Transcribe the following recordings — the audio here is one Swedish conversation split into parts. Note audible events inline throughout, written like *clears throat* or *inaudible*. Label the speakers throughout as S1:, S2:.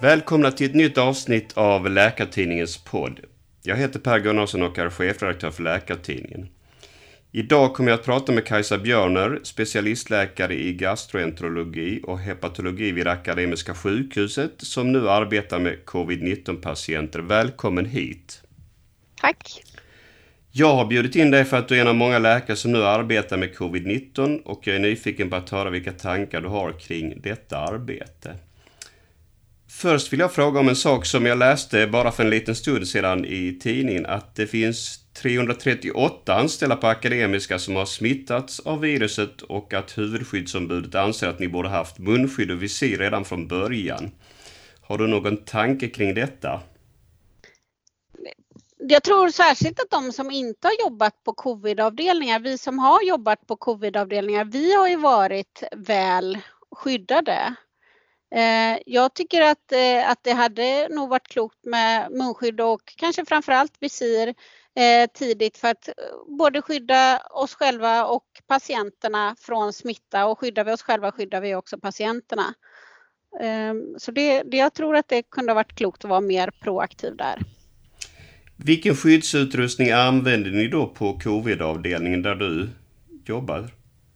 S1: Välkomna till ett nytt avsnitt av Läkartidningens podd. Jag heter Per Gunnarsson och är chefredaktör för Läkartidningen. Idag kommer jag att prata med Kajsa Björner, specialistläkare i gastroenterologi och hepatologi vid Akademiska sjukhuset som nu arbetar med covid-19 patienter. Välkommen hit!
S2: Tack!
S1: Jag har bjudit in dig för att du är en av många läkare som nu arbetar med covid-19 och jag är nyfiken på att höra vilka tankar du har kring detta arbete. Först vill jag fråga om en sak som jag läste bara för en liten stund sedan i tidningen, att det finns 338 anställda på Akademiska som har smittats av viruset och att huvudskyddsombudet anser att ni borde haft munskydd och visir redan från början. Har du någon tanke kring detta?
S2: Jag tror särskilt att de som inte har jobbat på covidavdelningar, vi som har jobbat på covidavdelningar, vi har ju varit väl skyddade. Eh, jag tycker att, eh, att det hade nog varit klokt med munskydd och kanske framförallt visir eh, tidigt för att både skydda oss själva och patienterna från smitta och skyddar vi oss själva skyddar vi också patienterna. Så det, det, jag tror att det kunde ha varit klokt att vara mer proaktiv där.
S1: Vilken skyddsutrustning använder ni då på covid-avdelningen där du jobbar?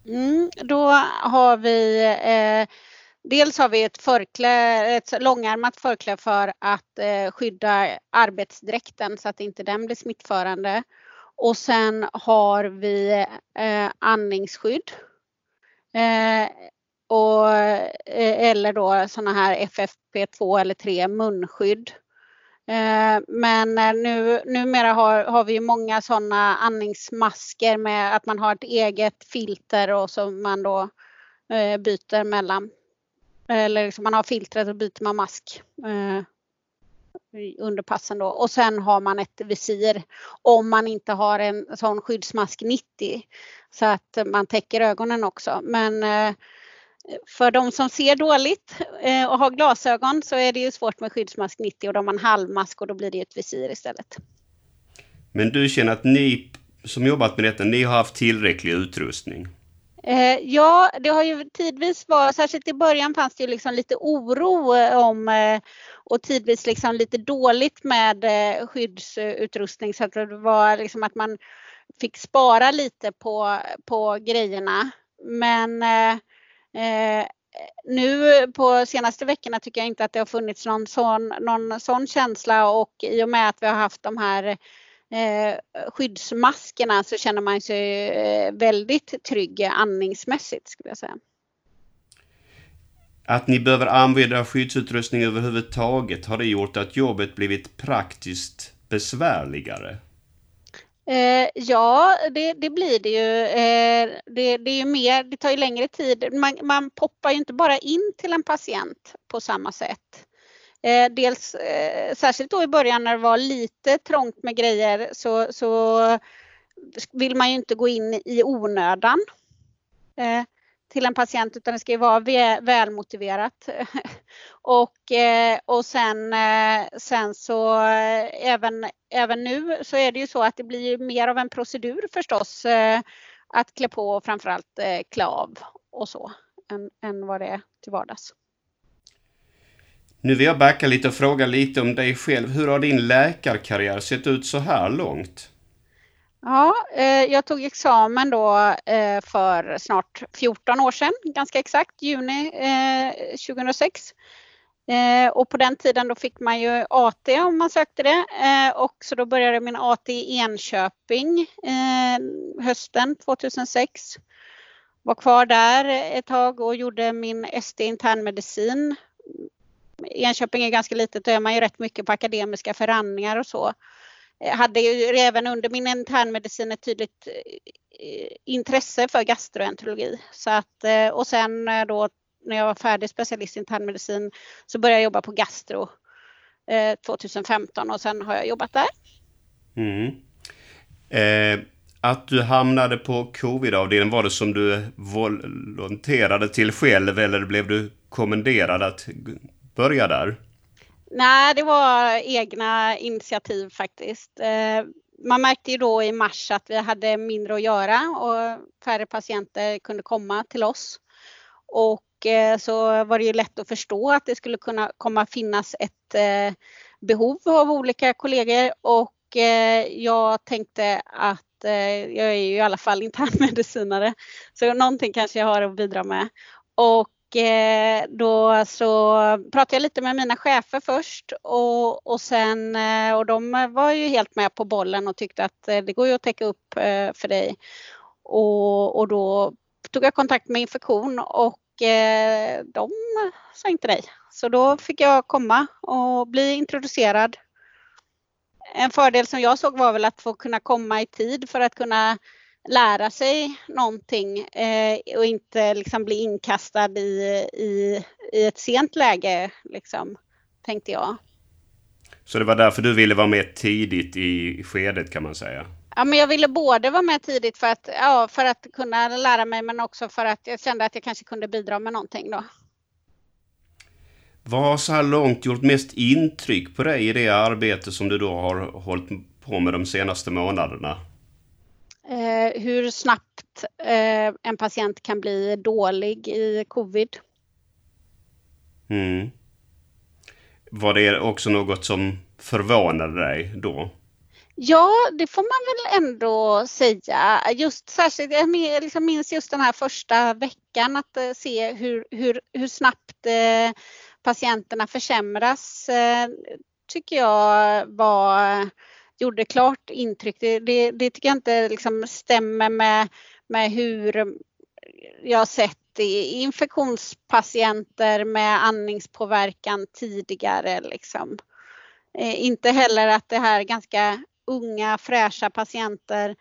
S2: Mm, då har vi eh, Dels har vi ett, förklä, ett långärmat förkläde för att eh, skydda arbetsdräkten så att inte den blir smittförande. Och sen har vi eh, andningsskydd. Eh, och, eh, eller då sådana här FFP2 eller 3 munskydd. Eh, men eh, nu, numera har, har vi många sådana andningsmasker med att man har ett eget filter och som man då eh, byter mellan eller liksom man har filtret och byter man mask eh, under passen då. Och sen har man ett visir om man inte har en sån skyddsmask 90 så att man täcker ögonen också. Men eh, för de som ser dåligt eh, och har glasögon så är det ju svårt med skyddsmask 90 och då har man halvmask och då blir det ett visir istället.
S1: Men du känner att ni som jobbat med detta, ni har haft tillräcklig utrustning?
S2: Eh, ja, det har ju tidvis varit, särskilt i början fanns det ju liksom lite oro eh, om eh, och tidvis liksom lite dåligt med eh, skyddsutrustning så att det var liksom att man fick spara lite på, på grejerna. Men eh, eh, nu på senaste veckorna tycker jag inte att det har funnits någon sån, någon sån känsla och i och med att vi har haft de här eh, skyddsmaskerna så känner man sig eh, väldigt trygg andningsmässigt skulle jag säga.
S1: Att ni behöver använda skyddsutrustning överhuvudtaget, har det gjort att jobbet blivit praktiskt besvärligare?
S2: Eh, ja, det, det, blir det ju. Eh, det, det, är ju mer, det tar ju längre tid. Man, man poppar ju inte bara in till en patient på samma sätt. Eh, dels eh, särskilt då i början när det var lite trångt med grejer så, så vill man ju inte gå in i onödan eh, till en patient utan det ska ju vara välmotiverat. *laughs* och, eh, och sen, eh, sen så eh, även, även nu så är det ju så att det blir mer av en procedur förstås eh, att klä på och framförallt eh, klä av och så än, än vad det är till vardags.
S1: Nu vill jag backa lite och fråga lite om dig själv. Hur har din läkarkarriär sett ut så här långt?
S2: Ja, eh, jag tog examen då eh, för snart 14 år sedan, ganska exakt, juni eh, 2006. Och på den tiden då fick man ju AT om man sökte det och så då började min AT i Enköping hösten 2006. Var kvar där ett tag och gjorde min ST internmedicin Enköping är ganska litet och är man ju rätt mycket på akademiska förhandlingar och så. Jag hade ju även under min internmedicin ett tydligt eh, intresse för gastroenterologi. Så att, eh, och sen då när jag var färdig specialist i internmedicin så började jag jobba på gastro 2015 och sen har jag jobbat där.
S1: Mm. Eh, att du hamnade på covid-avdelningen, var det som du volonterade till själv eller blev du kommenderad att börja där?
S2: Nej, det var egna initiativ faktiskt. Eh, man märkte ju då i mars att vi hade mindre att göra och färre patienter kunde komma till oss. Och eh, så var det ju lätt att förstå att det skulle kunna komma finnas ett eh, behov av olika kollegor och jag tänkte att jag är ju i alla fall *laughs* internmedicinare så någonting kanske jag har att bidra med. Och Eh, då så pratade jag lite med mina chefer först och, och sen eh, och de var ju helt med på bollen och tyckte att eh, det går ju att täcka upp för dig. Och, och då tog jag kontakt med infektion och de sa inte nej. Så då fick jag komma och bli introducerad. En fördel som jag såg var väl att få kunna komma i tid för att kunna lära sig någonting eh, och inte liksom bli inkastad i, i, i ett sent läge, liksom, tänkte jag.
S1: Så det var därför du ville vara med tidigt i skedet kan man säga?
S2: Ja, men jag ville både vara med tidigt för att, ja, för att kunna lära mig men också för att jag kände att jag kanske kunde bidra med någonting då.
S1: Vad har så här långt gjort mest intryck på dig i det arbete som du då har hållit på med de senaste månaderna?
S2: Eh, hur snabbt eh, en patient kan bli dålig i covid.
S1: Mm. Var det också något som förvånade dig då?
S2: Ja, det får man väl ändå säga. Just särskilt, jag liksom minns just den här första veckan att eh, se hur, hur, hur snabbt patienterna försämras tycker jag var gjorde klart intryck. Det, det, det tycker jag inte liksom stämmer med, med hur jag sett infektionspatienter med andningspåverkan tidigare. Liksom. Eh, inte heller att det här ganska unga fräscha patienter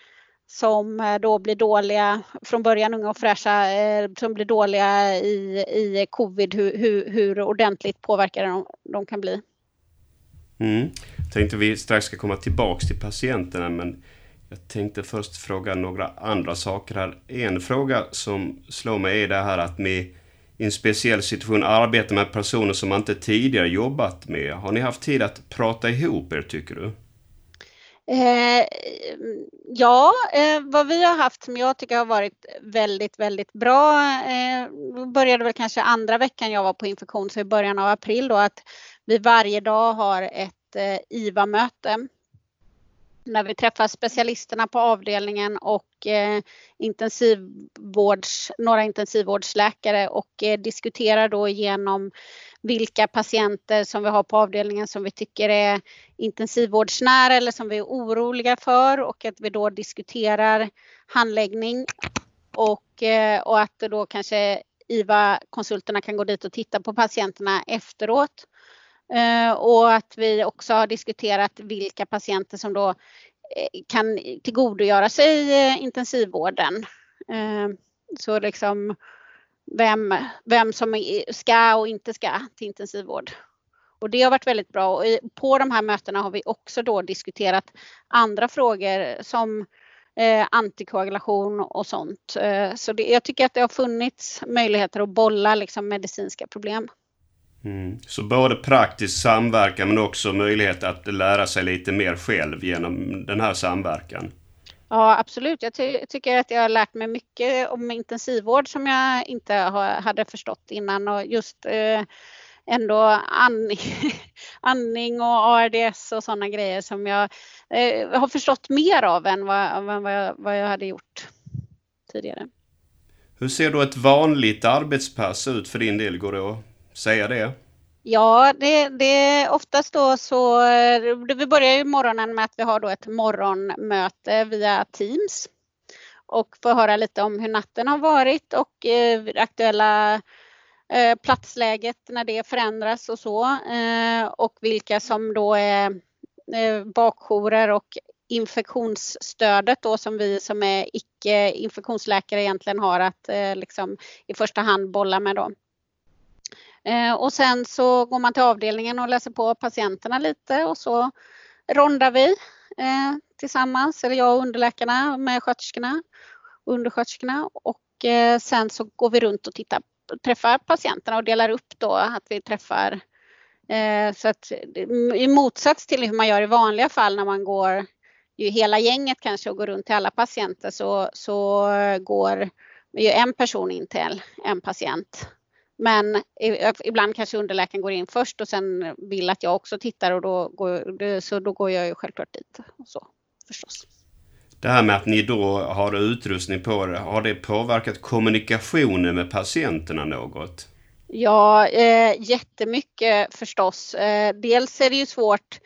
S2: som eh, då blir dåliga, från början unga och fräscha, eh, som blir dåliga i, i covid, hur, hur, hur ordentligt påverkade de, de kan bli.
S1: Mm. Tänkte vi strax ska komma tillbaks till patienterna men jag tänkte först fråga några andra saker här. En fråga som slår mig är det här att ni i en speciell situation arbetar med personer som man inte tidigare jobbat med. Har ni haft tid att prata ihop er tycker du?
S2: Eh, ja, eh, vad vi har haft som jag tycker har varit väldigt, väldigt bra. Eh, började väl kanske andra veckan jag var på infektion, så i början av april då, att vi varje dag har ett Eh, IVA-möte när vi träffar specialisterna på avdelningen och eh, intensivvårds, några intensivvårdsläkare och eh, diskuterar då igenom vilka patienter som vi har på avdelningen som vi tycker är intensivvårdsnära eller som vi är oroliga för och att vi då diskuterar handläggning och, eh, och att då kanske IVA-konsulterna kan gå dit och titta på patienterna efteråt. Eh, och att vi också har diskuterat vilka patienter som då eh, kan tillgodogöra sig eh, intensivvården. Så liksom vem, vem som ska och inte ska till intensivvård. Och det har varit väldigt bra. Och på de här mötena har vi också då diskuterat andra frågor som antikoagulation och sånt. Så det, jag tycker att det har funnits möjligheter att bolla liksom, medicinska problem.
S1: Mm. Så både praktisk samverkan men också möjlighet att lära sig lite mer själv genom den här samverkan.
S2: Ja absolut. Jag ty tycker att jag har lärt mig mycket om intensivvård som jag inte hade förstått innan och just eh, ändå andning, *laughs* andning och ARDS och sådana grejer som jag eh, har förstått mer av än vad, vad, jag, vad jag hade gjort tidigare.
S1: Hur ser då ett vanligt arbetspass ut för din del? Går det att säga det?
S2: Ja, det, det oftast då så, eh, vi börjar ju morgonen med att vi har då ett morgonmöte via Teams och får höra lite om hur natten har varit och eh, aktuella eh, platsläget när det förändras och så eh, och vilka som då är eh, bakjourer och infektionsstödet då som vi som är icke infektionsläkare egentligen har att eh, liksom i första hand bolla med då. Eh, och sen så går man till avdelningen och läser på patienterna lite och så rondar vi eh, tillsammans, eller jag och underläkarna med sköterskorna och undersköterskorna. Och eh, sen så går vi runt och tittar, träffar patienterna och delar upp då att vi träffar eh, så att i motsats till hur man gör i vanliga fall när man går ju hela gänget kanske och går runt till alla patienter så, så går ju en person in till en patient. Men ibland kanske underläkaren går in först och sen vill att jag också tittar och då går, så då går jag ju självklart dit. Och så, förstås.
S1: Det här med att ni då har utrustning på det, har det påverkat kommunikationen med patienterna något?
S2: Ja, eh, jättemycket förstås. Eh, dels är det ju svårt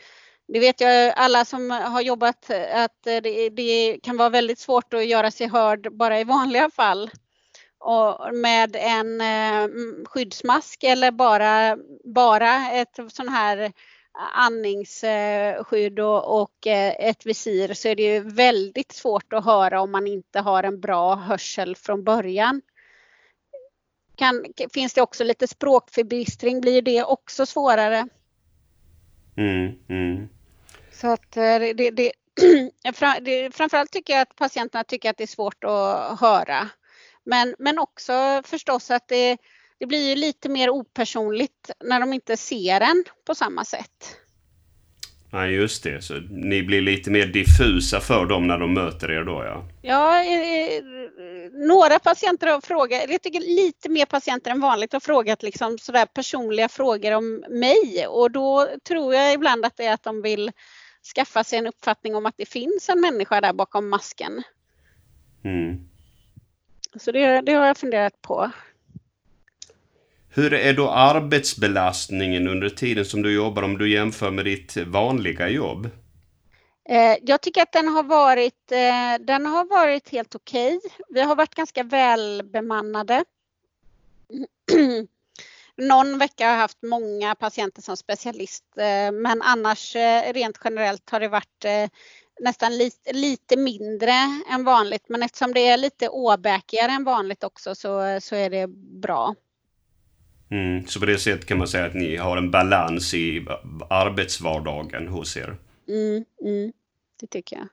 S2: det vet jag alla som har jobbat att det, det, kan vara väldigt svårt att göra sig hörd bara i vanliga fall. Med en eh, skyddsmask eller bara, bara ett sån här andningsskydd och, och eh, ett visir så är det ju väldigt svårt att höra om man inte har en bra hörsel från början. Kan, finns det också lite språkförbistring blir det också svårare.
S1: Mm, mm.
S2: Så att eh, det, det, det, *clears throat* framförallt tycker jag att patienterna tycker att det är svårt att höra. Men, men också förstås att det, det blir ju lite mer opersonligt när de inte ser en på samma sätt.
S1: Nej, just det. Så ni blir lite mer diffusa för dem när de möter er då, ja?
S2: Ja, eh, några patienter har frågat, jag tycker lite mer patienter än vanligt har frågat liksom sådär personliga frågor om mig och då tror jag ibland att det är att de vill skaffa sig en uppfattning om att det finns en människa där bakom masken.
S1: Mm.
S2: Så det, det har jag funderat på.
S1: Hur är då arbetsbelastningen under tiden som du jobbar om du jämför med ditt vanliga jobb?
S2: Eh, jag tycker att den har varit, eh, den har varit helt okej. Okay. Vi har varit ganska välbemannade. *clears throat* Någon vecka har jag haft många patienter som specialist eh, men annars rent generellt har det varit nästan lite, lite mindre än vanligt men eftersom det är lite åbäkigare än vanligt också så, så är det bra.
S1: Mm, så på det sättet kan man säga att ni har en balans i arbetsvardagen hos er?
S2: Mm, mm, det tycker jag.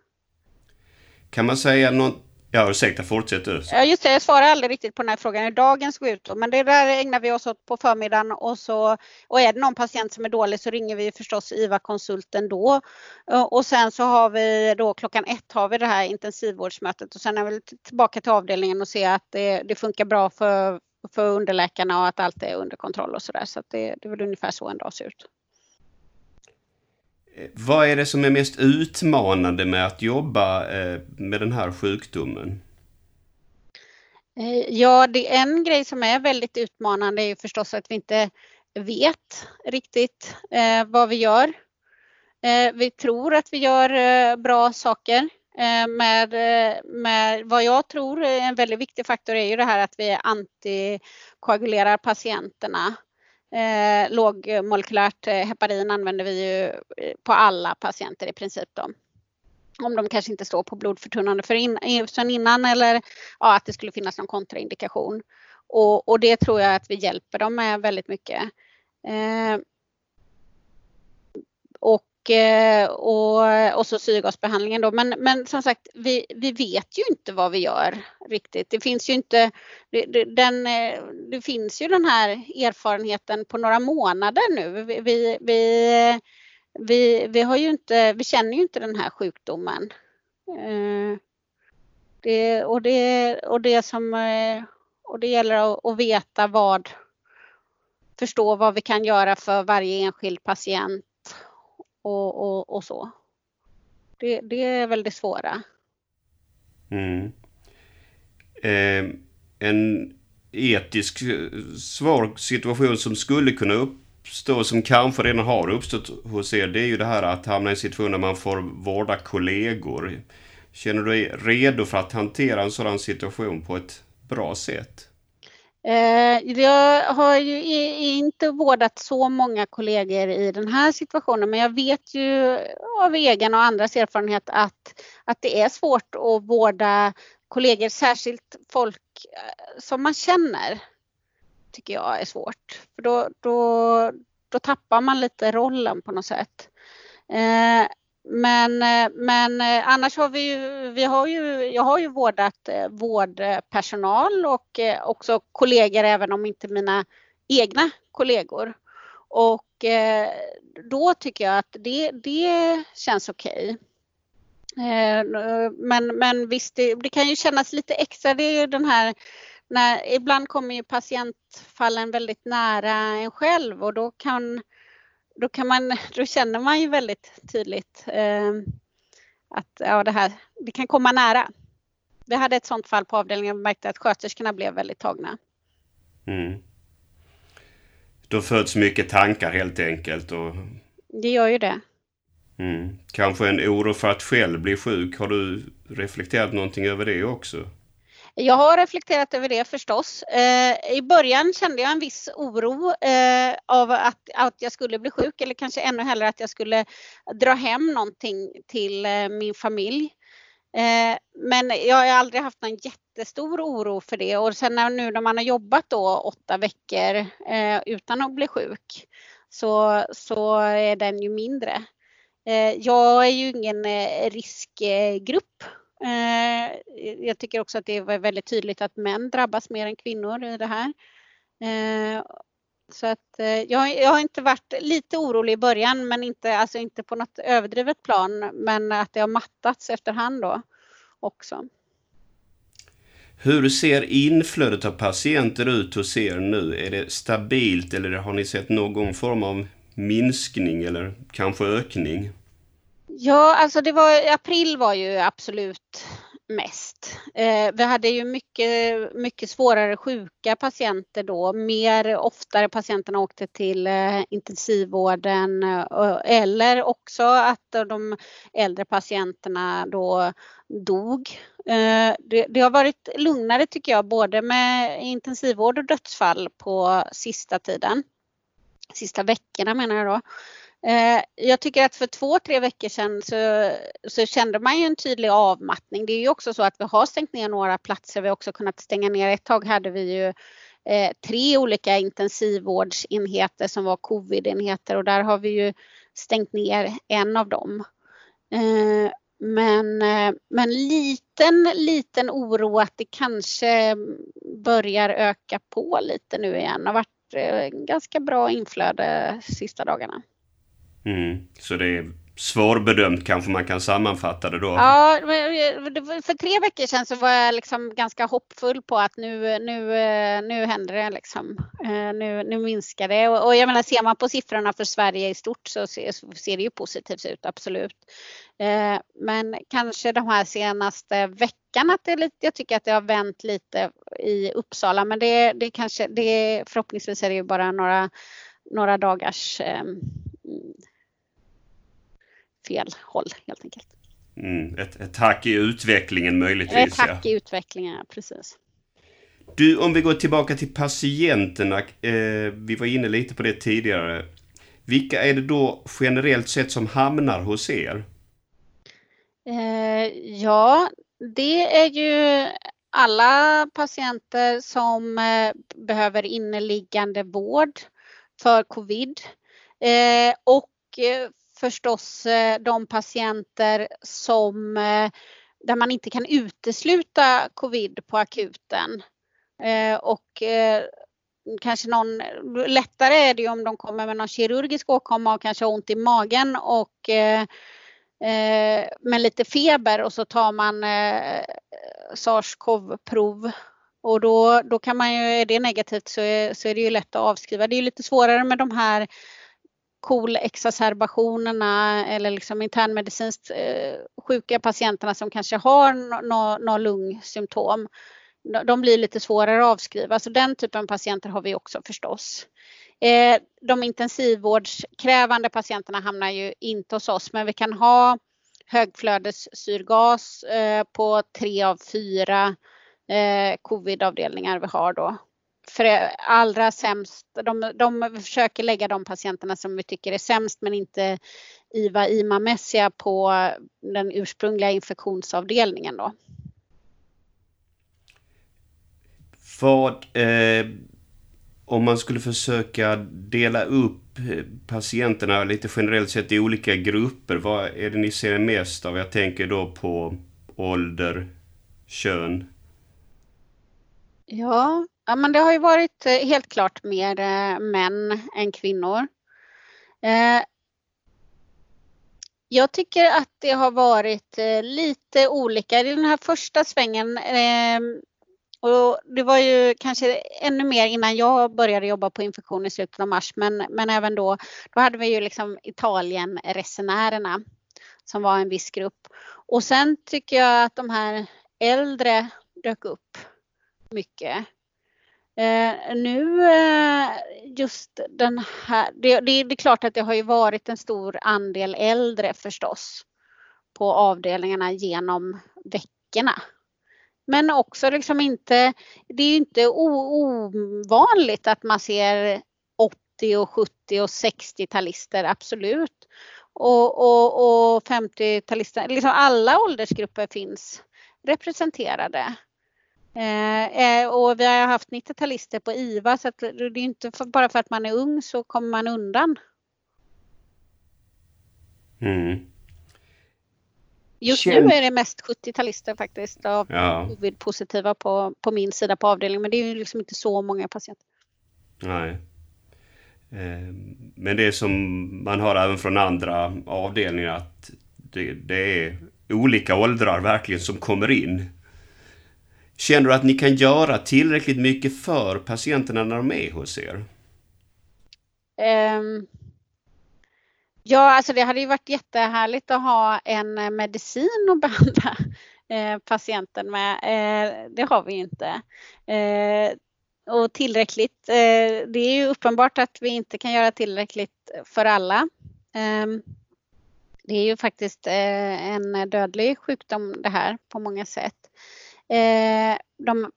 S1: Kan man säga något Ja, ursäkta, fortsätt du.
S2: Ja, just det, jag svarar aldrig riktigt på den här frågan hur dagen ska ut. Men det där ägnar vi oss åt på förmiddagen och, så, och är det någon patient som är dålig så ringer vi förstås IVA-konsulten då. Eh, och sen så har vi då klockan ett har vi det här intensivvårdsmötet och sen är vi tillbaka till avdelningen och ser att det, det funkar bra för, för underläkarna och att allt är under kontroll och sådär. Så, så det, det är väl ungefär så en dag ser ut.
S1: Eh, vad är det som är mest utmanande med att jobba eh, med den här sjukdomen?
S2: Eh, ja, det är en grej som är väldigt utmanande är ju förstås att vi inte vet riktigt vad vi gör. Vi tror att vi gör bra saker. Med, med vad jag tror är en väldigt viktig faktor är ju det här att vi antikoagulerar patienterna Eh, lågmolekylärt eh, heparin använder vi ju eh, på alla patienter i princip. Då. Om de kanske inte står på blodförtunnande för in, innan eller ja, att det skulle finnas någon kontraindikation. Och, och det tror jag att vi hjälper dem med väldigt mycket. Eh, och Eh, och, och så syrgasbehandlingen då. Men, men som sagt, vi, vi vet ju inte vad vi gör riktigt. Det finns ju inte, den, eh, det finns ju den här erfarenheten på några månader nu. Vi, vi, vi, vi, vi har ju inte, vi känner ju inte den här sjukdomen. Eh, det, och, det, och det som, och det gäller att, att veta vad, förstå vad vi kan göra för varje enskild patient och, och, och så. Det, det, är väl det svåra.
S1: Mm. Eh, en etisk eh, svår situation som skulle kunna uppstå, som kanske redan har uppstått hos er, det är ju det här att hamna i en situation där man får vårda kollegor. Känner du dig redo för att hantera en sådan situation på ett bra sätt?
S2: Eh, jag har ju inte vårdat så många kollegor i den här situationen men jag vet ju av egen och andras erfarenhet att, att det är svårt att vårda kollegor, särskilt folk eh, som man känner. Tycker jag är svårt. För då, då, då tappar man lite rollen på något sätt. Eh, men, eh, men eh, annars har vi ju, vi har ju, jag har ju vårdat eh, vårdpersonal och också kollegor även om inte mina egna kollegor. Och då tycker jag att det, det känns okej. Okay. Men, men visst, det, det, kan ju kännas lite extra. Det är ju den här när, ibland kommer ju patientfallen väldigt nära en själv och då kan, då kan man, då känner man ju väldigt tydligt eh, att ja, det här, det kan komma nära. Vi hade ett sådant fall på avdelningen och märkte att sköterskorna blev väldigt tagna.
S1: Mm. Då föds mycket tankar helt enkelt. Och...
S2: Det gör ju det.
S1: Mm. Kanske en oro för att själv bli sjuk. Har du reflekterat någonting över det också?
S2: Jag har reflekterat över det förstås. Eh, I början kände jag en viss oro eh, av att, att jag skulle bli sjuk eller kanske ännu hellre att jag skulle dra hem någonting till eh, min familj. Eh, men jag har aldrig haft någon jättestor oro för det och sen när, nu när man har jobbat då åtta veckor eh, utan att bli sjuk så, så är den ju mindre. Eh, jag är ju ingen riskgrupp. Eh, jag tycker också att det var väldigt tydligt att män drabbas mer än kvinnor i det här. Eh, så att eh, jag, jag har inte varit lite orolig i början men inte, alltså inte på något överdrivet plan men att det har mattats efterhand då också.
S1: Hur ser inflödet av patienter ut hos er nu? Är det stabilt eller har ni sett någon form av minskning eller kanske ökning?
S2: Ja, alltså det var, april var ju absolut mest. Eh, vi hade ju mycket, mycket svårare sjuka patienter då. Mer oftare patienterna åkte till eh, intensivvården eh, eller också att eh, de äldre patienterna då dog. Eh, det, det, har varit lugnare tycker jag både med intensivvård och dödsfall på sista tiden. Sista veckorna menar jag då. Eh, jag tycker att för två, tre veckor sedan så, så, kände man ju en tydlig avmattning. Det är ju också så att vi har stängt ner några platser. Vi har också kunnat stänga ner. Ett tag hade vi ju eh, tre olika intensivvårdsenheter som var covidenheter och där har vi ju stängt ner en av dem. Eh, men, men liten, liten oro att det kanske börjar öka på lite nu igen. Det har varit ganska bra inflöde sista dagarna.
S1: Mm. Så det är svårbedömt kanske man kan sammanfatta det då?
S2: Ja, för tre veckor sedan så var jag liksom ganska hoppfull på att nu, nu, eh, nu händer det liksom. Eh, nu, nu minskar det och jag menar ser man på siffrorna för Sverige i stort så ser, så ser det ju positivt ut, absolut. Eh, men kanske de här senaste veckan att det är lite, jag tycker att det har vänt lite i Uppsala men det, det kanske, det förhoppningsvis är det ju bara några, några dagars ehm, fel håll helt enkelt.
S1: Mm, ett, ett hack i utvecklingen möjligtvis.
S2: Ett hack ja. i utvecklingen, ja, precis.
S1: Du, om vi går tillbaka till patienterna. Eh, vi var inne lite på det tidigare. Vilka är det då generellt sett som hamnar hos er?
S2: Eh, ja, det är ju alla patienter som eh, behöver inneliggande vård för covid eh, och eh, förstås eh, de patienter som eh, där man inte kan utesluta covid på akuten. Eh, och kanske någon, lättare är det ju om de kommer med någon kirurgisk åkomma och kanske har ont i magen och med lite feber och så tar man sars-cov-prov och då, då kan man ju, är det negativt så är, så är det ju lätt att avskriva. Det är lite svårare med de här KOL-exacerbationerna eller liksom internmedicinskt eh, sjuka patienterna som kanske har några no, no lungsymptom. De blir lite svårare att avskriva, så den typen av patienter har vi också förstås. Eh, de intensivvårdskrävande patienterna hamnar ju inte hos oss, men vi kan ha högflödessyrgas eh, på tre av fyra eh, covidavdelningar vi har då för allra sämst, de, de försöker lägga de patienterna som vi tycker är sämst men inte IVA-IMA-mässiga på den ursprungliga infektionsavdelningen då.
S1: Vad, eh, om man skulle försöka dela upp patienterna lite generellt sett i olika grupper, vad är det ni ser mest av? Jag tänker då på ålder, kön.
S2: Ja, Ja, men det har ju varit eh, helt klart mer eh, män än kvinnor. Eh, jag tycker att det har varit lite olika. I den här första svängen ehm, och det var ju kanske ännu mer innan jag började jobba på infektion i slutet av mars, men, men även då, då hade vi ju liksom Italien-resenärerna som var en viss grupp. Och sen tycker jag att de här äldre dök upp mycket. Eh, nu eh, just den här, det, det, det, är klart att det har ju varit en stor andel äldre förstås på avdelningarna genom veckorna. Men också liksom inte, det är ju inte ovanligt att man ser 80 och 70 och 60-talister, absolut. Och, och, och 50-talister, liksom alla åldersgrupper finns representerade. Eh, eh och vi har haft 90-talister på IVA så det är inte för, bara för att man är ung så kommer man undan. Mm. Just nu är det mest 70-talister faktiskt av ja. covid-positiva på, på min sida på avdelningen. Men det är ju liksom inte så många patienter.
S1: Nej. Eh, men det som man har även från andra avdelningar att det, det är olika åldrar verkligen som kommer in. Känner du att ni kan göra tillräckligt mycket för patienterna när de är hos er? Um,
S2: Ja, alltså det hade ju varit jättehärligt att ha en eh, medicin att behandla *laughs* eh, patienten med. Eh, det har vi ju inte. Eh, och tillräckligt. Eh, det är ju uppenbart att vi inte kan göra tillräckligt för alla. Ehm. Det är ju faktiskt en dödlig sjukdom det här på många sätt. Eh, de,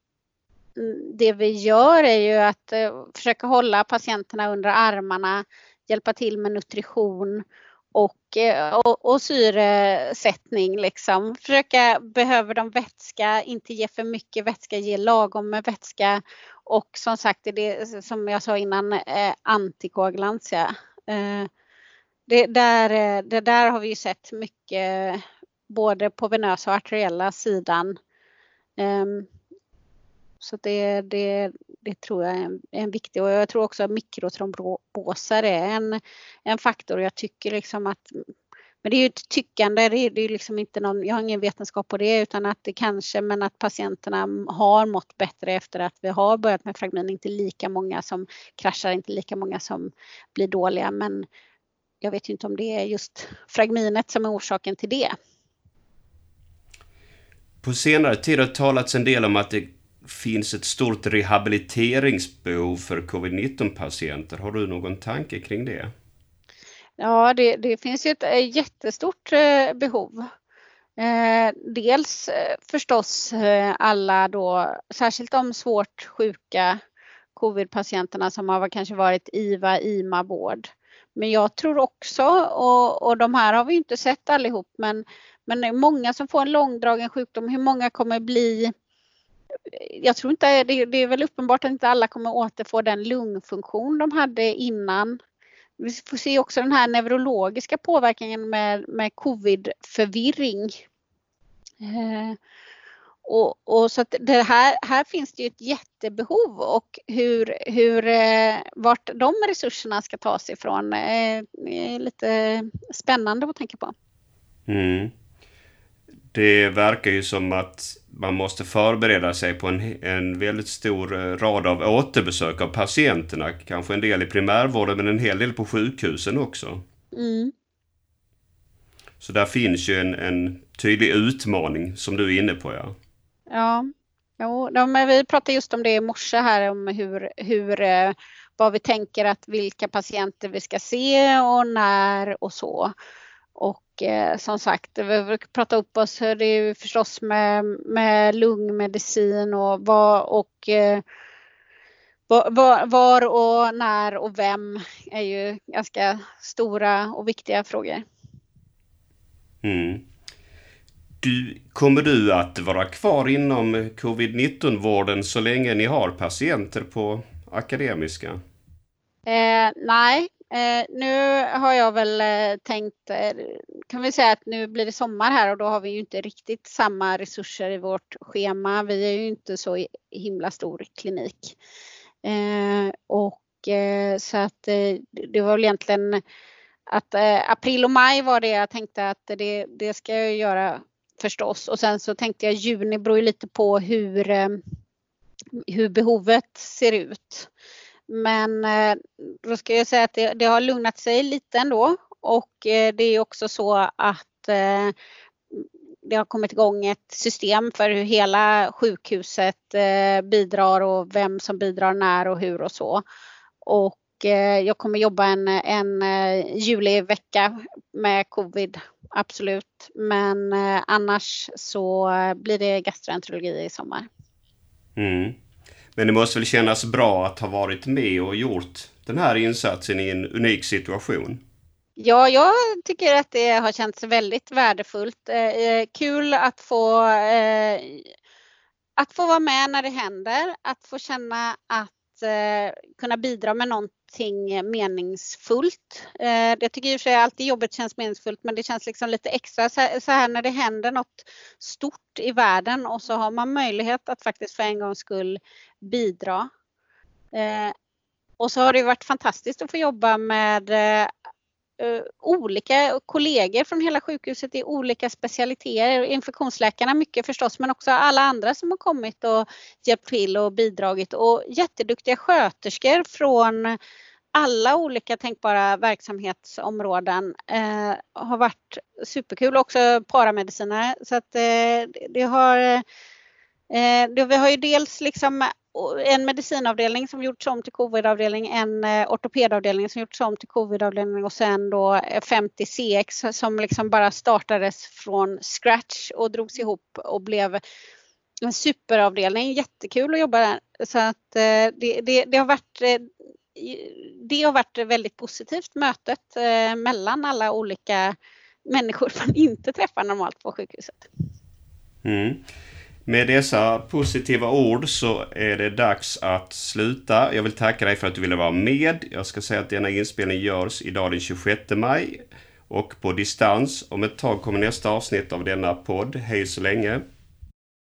S2: det vi gör är ju att eh, försöka hålla patienterna under armarna hjälpa till med nutrition och, eh, och, och syresättning liksom. Försöka, behöver de vätska, inte ge för mycket vätska, ge lagom med vätska och som sagt det som jag sa innan eh, antikoagulantia. Eh, det, där, det där har vi sett mycket både på venösa och arteriella sidan. Ehm, så det, det, det tror jag är en, en viktig och jag tror också att mikrotromboser är en, en faktor. Jag tycker liksom att men det är ju ett tyckande, det är, det är liksom inte någon, jag har ingen vetenskap på det utan att det kanske, men att patienterna har mått bättre efter att vi har börjat med fragmin, inte lika många som kraschar, inte lika många som blir dåliga men jag vet ju inte om det är just fragminet som är orsaken till det.
S1: På senare tid har det talats en del om att det finns ett stort rehabiliteringsbehov för covid-19 patienter. Har du någon tanke kring det?
S2: Ja, det, det finns ju ett eh, jättestort eh, behov. Eh, dels eh, förstås alla då, särskilt de svårt sjuka covid-patienterna som har kanske varit IVA, IMA-vård. Men jag tror också, och, och de här har vi inte sett allihop, men, men det är många som får en långdragen sjukdom. Hur många kommer bli jag tror inte, det, det, är väl uppenbart att inte alla kommer återfå den lungfunktion de hade innan. Vi får se också den här neurologiska påverkan med, med covid-förvirring. Eh, och, och, så att det här, här finns det ju ett jättebehov och hur, hur, eh, vart de resurserna ska tas ifrån eh, är lite spännande att tänka på. Mm.
S1: Det verkar ju som att man måste förbereda sig på en, en väldigt stor eh, rad av återbesök av patienterna. Kanske en del i primärvården men en hel del på sjukhusen också. Mm. Så där finns ju en, en tydlig utmaning som du är inne på. Ja,
S2: ja. Jo, men vi pratade just om det i morse här om hur, hur eh, vad vi tänker att vilka patienter vi ska se och när och så. Och eh, som sagt, vi brukar prata upp oss, det är ju förstås med, med lungmedicin och vad och eh, var, var, och när och vem är ju ganska stora och viktiga frågor.
S1: Mm. Du, kommer du att vara kvar inom covid-19-vården så länge ni har patienter på Akademiska?
S2: Eh, nej, Eh, nu har jag väl eh, tänkt, eh, kan vi säga att nu blir det sommar här och då har vi ju inte riktigt samma resurser i vårt schema. Vi är ju inte så himla stor klinik. Eh, och eh, så att eh, det var väl egentligen att eh, april och maj var det jag tänkte att det, det ska jag göra förstås och sen så tänkte jag juni beror ju lite på hur hur behovet ser ut. Men eh, då ska jag säga att det, det har lugnat sig lite ändå och eh, det är också så att eh, det har kommit igång ett system för hur hela sjukhuset bidrar och vem som bidrar när och hur och så. Och jag kommer jobba en, en julivecka med covid, absolut. Men annars så blir det gastroenterologi i sommar.
S1: Mm. Men det måste väl kännas bra att ha varit med och gjort den här insatsen i en unik situation?
S2: Ja, jag tycker att det har känts väldigt värdefullt. Eh, eh kul att få, eh, att få vara med när det händer, att få känna att eh, kunna bidra med någonting meningsfullt. Eh, jag tycker i och för sig alltid jobbet känns meningsfullt men det känns liksom lite extra så här, när det händer något stort i världen och så har man möjlighet att faktiskt för en gångs skull bidra. Eh, och så har det varit fantastiskt att få jobba med eh, olika kollegor från hela sjukhuset i olika specialiteter. Infektionsläkarna mycket förstås men också alla andra som har kommit och hjälpt till och bidragit och jätteduktiga sköterskor från alla olika tänkbara verksamhetsområden eh, har varit superkul. Också paramedicinare. Så att eh, det har eh, det, vi har ju dels liksom en medicinavdelning som gjorts om till covidavdelning, en eh, ortopedavdelning som gjorts om till covidavdelning och sen då 50 CX som liksom bara startades från scratch och drogs ihop och blev en superavdelning. Jättekul att jobba där. Så att eh, det, det, det har varit eh, det har varit väldigt positivt mötet eh, mellan alla olika människor man *laughs* inte träffar normalt på sjukhuset.
S1: Mm. Med dessa positiva ord så är det dags att sluta. Jag vill tacka dig för att du ville vara med. Jag ska säga att denna inspelning görs idag den 26 maj och på distans. Om ett tag kommer nästa avsnitt av denna podd. Hej så länge!